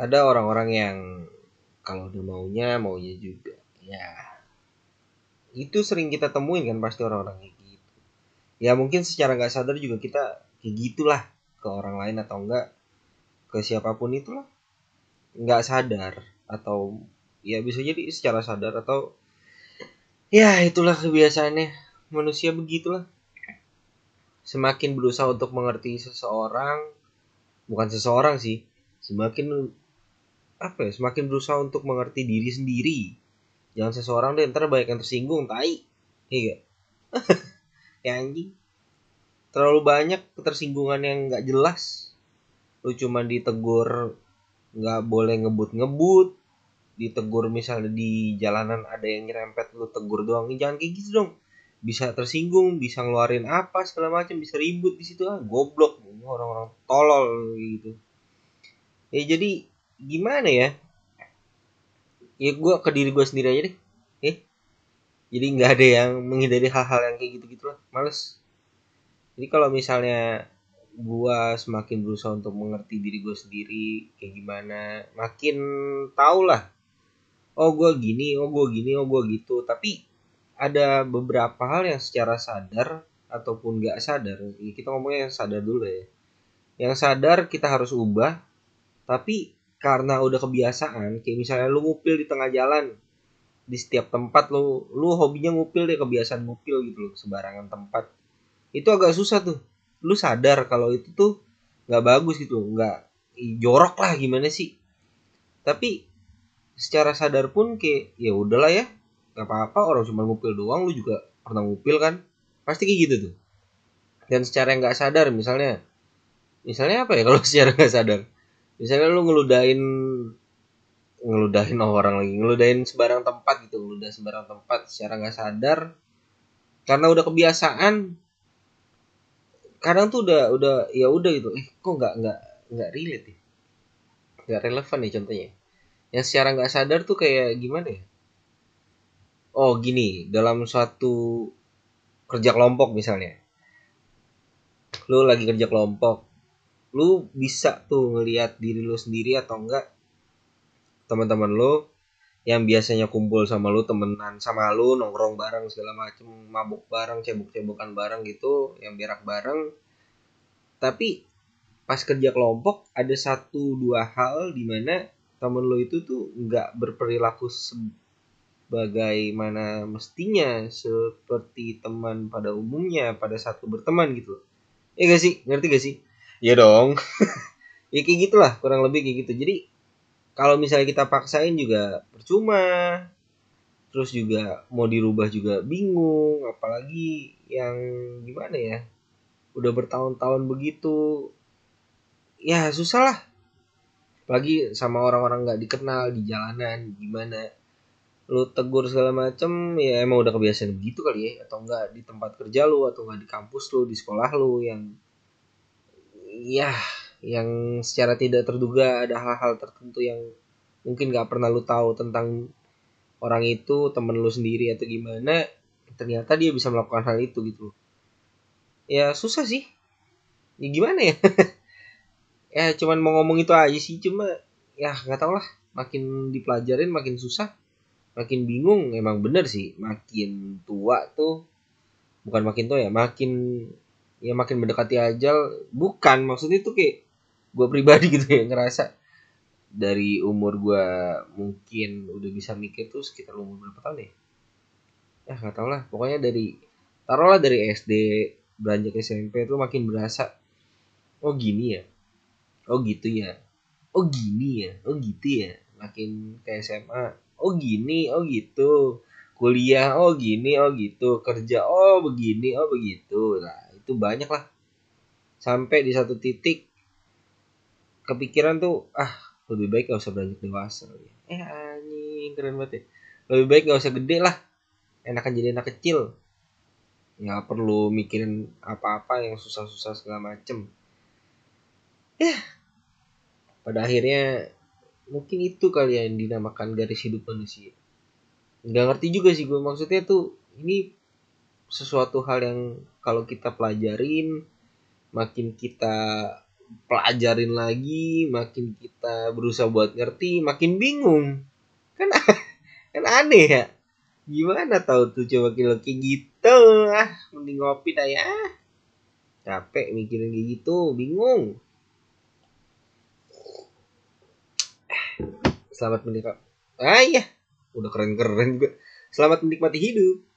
ada orang-orang yang kalau udah maunya maunya juga. Ya itu sering kita temuin kan pasti orang-orang kayak gitu. Ya mungkin secara nggak sadar juga kita kayak gitulah ke orang lain atau enggak ke siapa pun itulah. Nggak sadar atau ya bisa jadi secara sadar atau ya itulah kebiasaannya. Manusia begitulah. Semakin berusaha untuk mengerti seseorang bukan seseorang sih semakin apa ya semakin berusaha untuk mengerti diri sendiri. Jangan seseorang deh ntar banyak yang tersinggung tai. Iya ya anjing. Terlalu banyak ketersinggungan yang nggak jelas. Lu cuma ditegur nggak boleh ngebut-ngebut. Ditegur misalnya di jalanan ada yang nyerempet lu tegur doang. Jangan kayak gitu dong. Bisa tersinggung bisa ngeluarin apa segala macam bisa ribut di situ. Ah goblok. Orang-orang tolol gitu. Ya jadi gimana ya? Ya gue ke diri gue sendiri aja deh. Eh jadi nggak ada yang menghindari hal-hal yang kayak gitu gitu lah. Males. Jadi kalau misalnya gue semakin berusaha untuk mengerti diri gue sendiri kayak gimana makin tau lah. Oh gue gini oh gue gini oh gue gitu. Tapi ada beberapa hal yang secara sadar ataupun nggak sadar ya kita ngomongnya yang sadar dulu ya. Yang sadar kita harus ubah tapi karena udah kebiasaan kayak misalnya lu ngupil di tengah jalan di setiap tempat lu lu hobinya ngupil deh kebiasaan ngupil gitu loh sembarangan tempat. Itu agak susah tuh. Lu sadar kalau itu tuh nggak bagus gitu nggak jorok lah gimana sih. Tapi secara sadar pun kayak ya udahlah ya nggak apa-apa orang cuma ngupil doang lu juga pernah ngupil kan? Pasti kayak gitu tuh. Dan secara nggak sadar misalnya misalnya apa ya kalau secara nggak sadar misalnya lu ngeludahin ngeludahin orang lagi ngeludahin sembarang tempat gitu ngeludah sembarang tempat secara nggak sadar karena udah kebiasaan kadang tuh udah udah ya udah gitu. Eh kok nggak nggak nggak relate ya? Nggak relevan nih contohnya. Yang secara nggak sadar tuh kayak gimana ya? Oh gini dalam suatu kerja kelompok misalnya. Lu lagi kerja kelompok lu bisa tuh ngelihat diri lu sendiri atau enggak? Teman-teman lu yang biasanya kumpul sama lu temenan sama lu nongkrong bareng segala macem mabuk bareng cebok-cebokan bareng gitu yang berak bareng. Tapi pas kerja kelompok ada satu dua hal di mana temen lu itu tuh nggak berperilaku sebagaimana mestinya seperti teman pada umumnya pada saat lu berteman gitu. Ya gak sih? Ngerti gak sih ya dong. Ya kayak gitulah kurang lebih kayak gitu. Jadi kalau misalnya kita paksain juga percuma. Terus juga mau dirubah juga bingung apalagi yang gimana ya udah bertahun-tahun begitu ya susah lah. Apalagi sama orang-orang nggak dikenal di jalanan gimana. Lu tegur segala macem ya emang udah kebiasaan begitu kali ya atau enggak di tempat kerja lu atau enggak di kampus lu di sekolah lu yang ya yang secara tidak terduga ada hal-hal tertentu yang mungkin gak pernah lu tahu tentang orang itu temen lu sendiri atau gimana ternyata dia bisa melakukan hal itu gitu ya susah sih. Ya gimana ya? Ya cuman mau ngomong itu aja sih cuma ya nggak tau lah. Makin dipelajarin makin susah. Makin bingung emang bener sih. Makin tua tuh bukan makin tua ya makin ya makin mendekati ajal bukan. Maksudnya itu kayak gue pribadi gitu ya ngerasa dari umur gue mungkin udah bisa mikir tuh sekitar umur berapa tahun ya? Ya nggak tau lah. Pokoknya dari taruhlah dari SD beranjak SMP tuh makin berasa oh gini ya? Oh gitu ya? Oh gini ya? Oh gitu ya? Makin ke SMA oh gini oh gitu. Kuliah oh gini oh gitu. Kerja oh begini oh begitu. Lah itu banyak lah sampai di satu titik kepikiran tuh ah lebih baik gak usah beranjak dewasa eh anjing keren banget ya. Lebih baik gak usah gede lah. Enakan jadi anak kecil. Nggak perlu mikirin apa-apa yang susah-susah segala macem. Ya. Pada akhirnya mungkin itu kali yang dinamakan garis hidup manusia. Nggak ngerti juga sih gue maksudnya tuh ini sesuatu hal yang kalau kita pelajarin makin kita pelajarin lagi makin kita berusaha buat ngerti makin bingung. Kan kan aneh ya. Gimana tahu tuh coba kilo kayak gitu? Ah mending ngopi dah ya. Capek mikirin kayak gitu bingung. Selamat menikmati. Ah iya. Udah keren keren juga selamat menikmati hidup